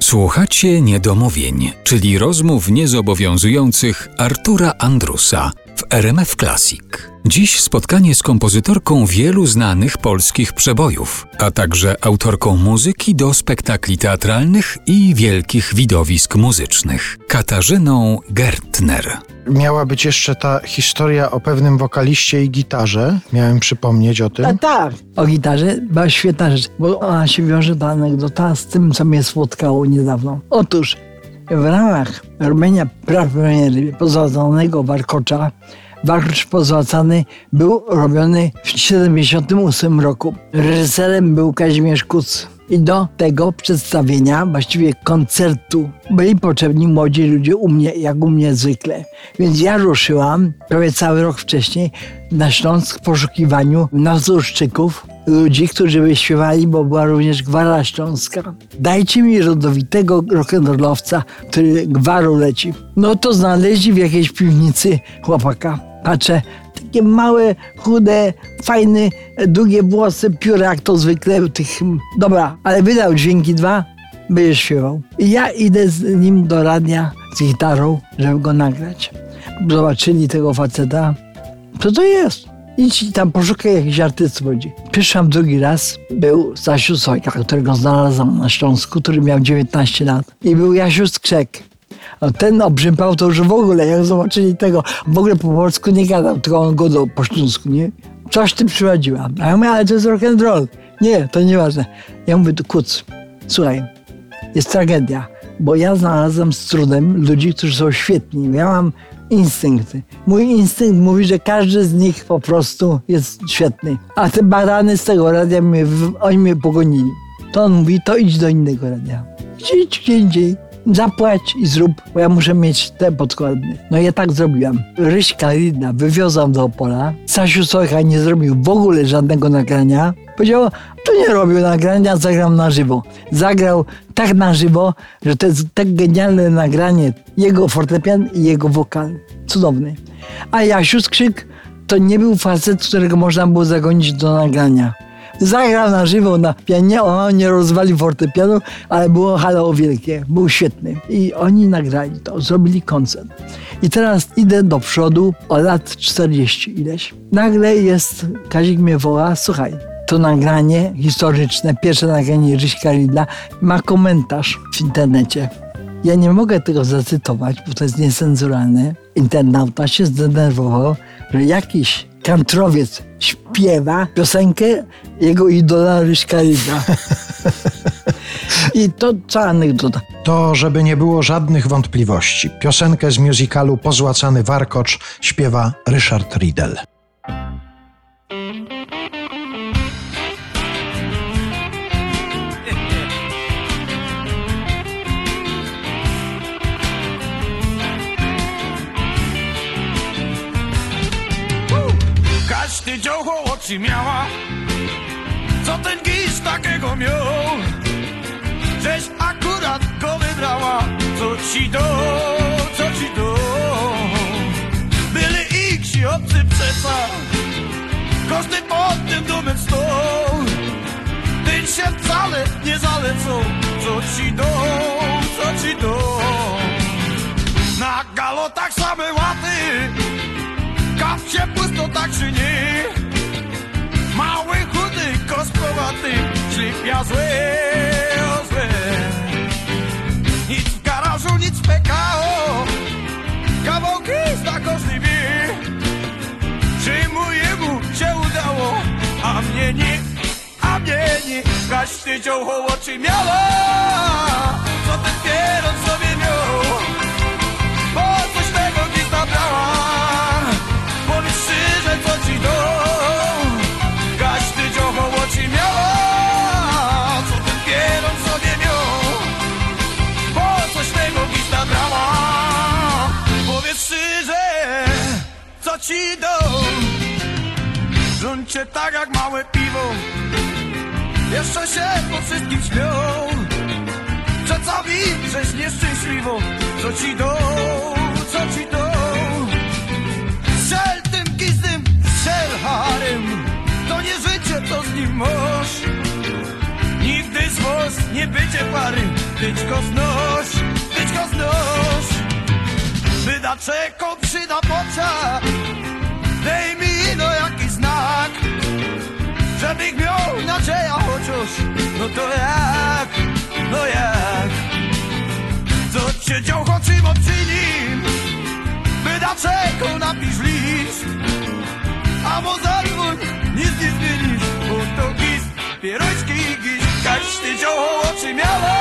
Słuchacie niedomówień, czyli rozmów niezobowiązujących Artura Andrusa RMF Classic. Dziś spotkanie z kompozytorką wielu znanych polskich przebojów, a także autorką muzyki do spektakli teatralnych i wielkich widowisk muzycznych, Katarzyną Gertner. Miała być jeszcze ta historia o pewnym wokaliście i gitarze. Miałem przypomnieć o tym. A tak, o gitarze była świetna rzecz, bo ona się wiąże ta anegdota z tym, co mnie spotkało niedawno. Otóż w ramach robienia premiery pozłacanego warkocza Warkocz pozłacany był robiony w 1978 roku. Reżyserem był Kazimierz Kuc. I do tego przedstawienia, właściwie koncertu, byli potrzebni młodzi ludzie u mnie, jak u mnie zwykle. Więc ja ruszyłam prawie cały rok wcześniej na Śląsk w poszukiwaniu nazurszczyków, ludzi, którzy by śpiewali, bo była również gwara śląska. Dajcie mi rodowitego rock'n'rollowca, który gwaru leci. No to znaleźli w jakiejś piwnicy chłopaka. Patrzę, takie małe, chude, fajne, długie włosy, pióra jak to zwykle tych... Dobra, ale wydał dźwięki dwa, będziesz śpiewał. I ja idę z nim do radia z gitarą, żeby go nagrać. Zobaczyli tego faceta. Co to jest? Idź tam poszukaj jakiś artysty chodzi. Przyszłam drugi raz, był Stasiu Sojka, którego znalazłam na Śląsku, który miał 19 lat. I był Jasiu Skrzek. A ten obrzępał to już w ogóle, jak zobaczyli tego, w ogóle po polsku nie gadał, tylko on godał po śląsku, nie? Coś ty przyprowadziła. A ja mówię, ale to jest rock and roll. Nie, to nieważne. Ja mówię, kuc, słuchaj, jest tragedia, bo ja znalazłem z trudem ludzi, którzy są świetni. Ja mam instynkty. Mój instynkt mówi, że każdy z nich po prostu jest świetny. A te barany z tego radia, mnie, oni mnie pogonili. To on mówi, to idź do innego radia. Idź gdzie indziej zapłać i zrób, bo ja muszę mieć te podkłady. No ja tak zrobiłam. Ryśka Lidna wywiozłam do Opola. Sasiu Sojka nie zrobił w ogóle żadnego nagrania. Powiedział, to nie robił nagrania, zagram na żywo. Zagrał tak na żywo, że to jest tak genialne nagranie. Jego fortepian i jego wokal. Cudowny. A Jasiu Skrzyk to nie był facet, którego można było zagonić do nagrania. Zagrał na żywo na pianie, on nie rozwalił fortepianu, ale było halo wielkie, był świetny. I oni nagrali to, zrobili koncert. I teraz idę do przodu o lat 40 ileś. Nagle jest, Kazik mnie woła, słuchaj, to nagranie historyczne, pierwsze nagranie Ryśka Ridla ma komentarz w internecie. Ja nie mogę tego zacytować, bo to jest niecenzuralne. Internauta się zdenerwował, że jakiś kantrowiec śpiewa piosenkę jego idola Ryśka Ridla. I to cała anegdota. To, żeby nie było żadnych wątpliwości. Piosenkę z musicalu Pozłacany Warkocz śpiewa Ryszard Riedel. Oczy miała. Co ten gisz takiego miał? Żeś akurat go wybrała. Co ci do, co ci do? Byli i ksi obcy przeca. Każdy pod tym domem stał. Ten się wcale nie zalecą. Co ci do, co ci do? Na galotach same łaty. Kapcie pusto tak czy nie Mały, chudy, kosprowaty Szlipia złe, o złe Nic w garażu, nic w PKO Kawałki zna każdy wie Czy mojemu się udało? A mnie nie, a mnie nie. Ty dziołcho oczy miała. Co ten sobie miał ci do Żądźcie tak jak małe piwo. Jeszcze się po wszystkim śmią Przedstawi, żeś nieszczęśliwą Co ci do, co ci do? Strzel tym gizdym, strzel harem To nie życie, to z nim mąż. Nigdy swój los, nie bycie pary, być go znoś, być go znoś. Wyda czeko przyda pocza, dej mi no jakiś znak, żebych miał nadzieja chociaż, no to jak, no jak. Co cię dział choczymo przy nim, wyda czeko napisz list, a bo zadzwoń, nic nie zmienisz, bo to gist, pieroćki i giś, każdy dział oczy miał.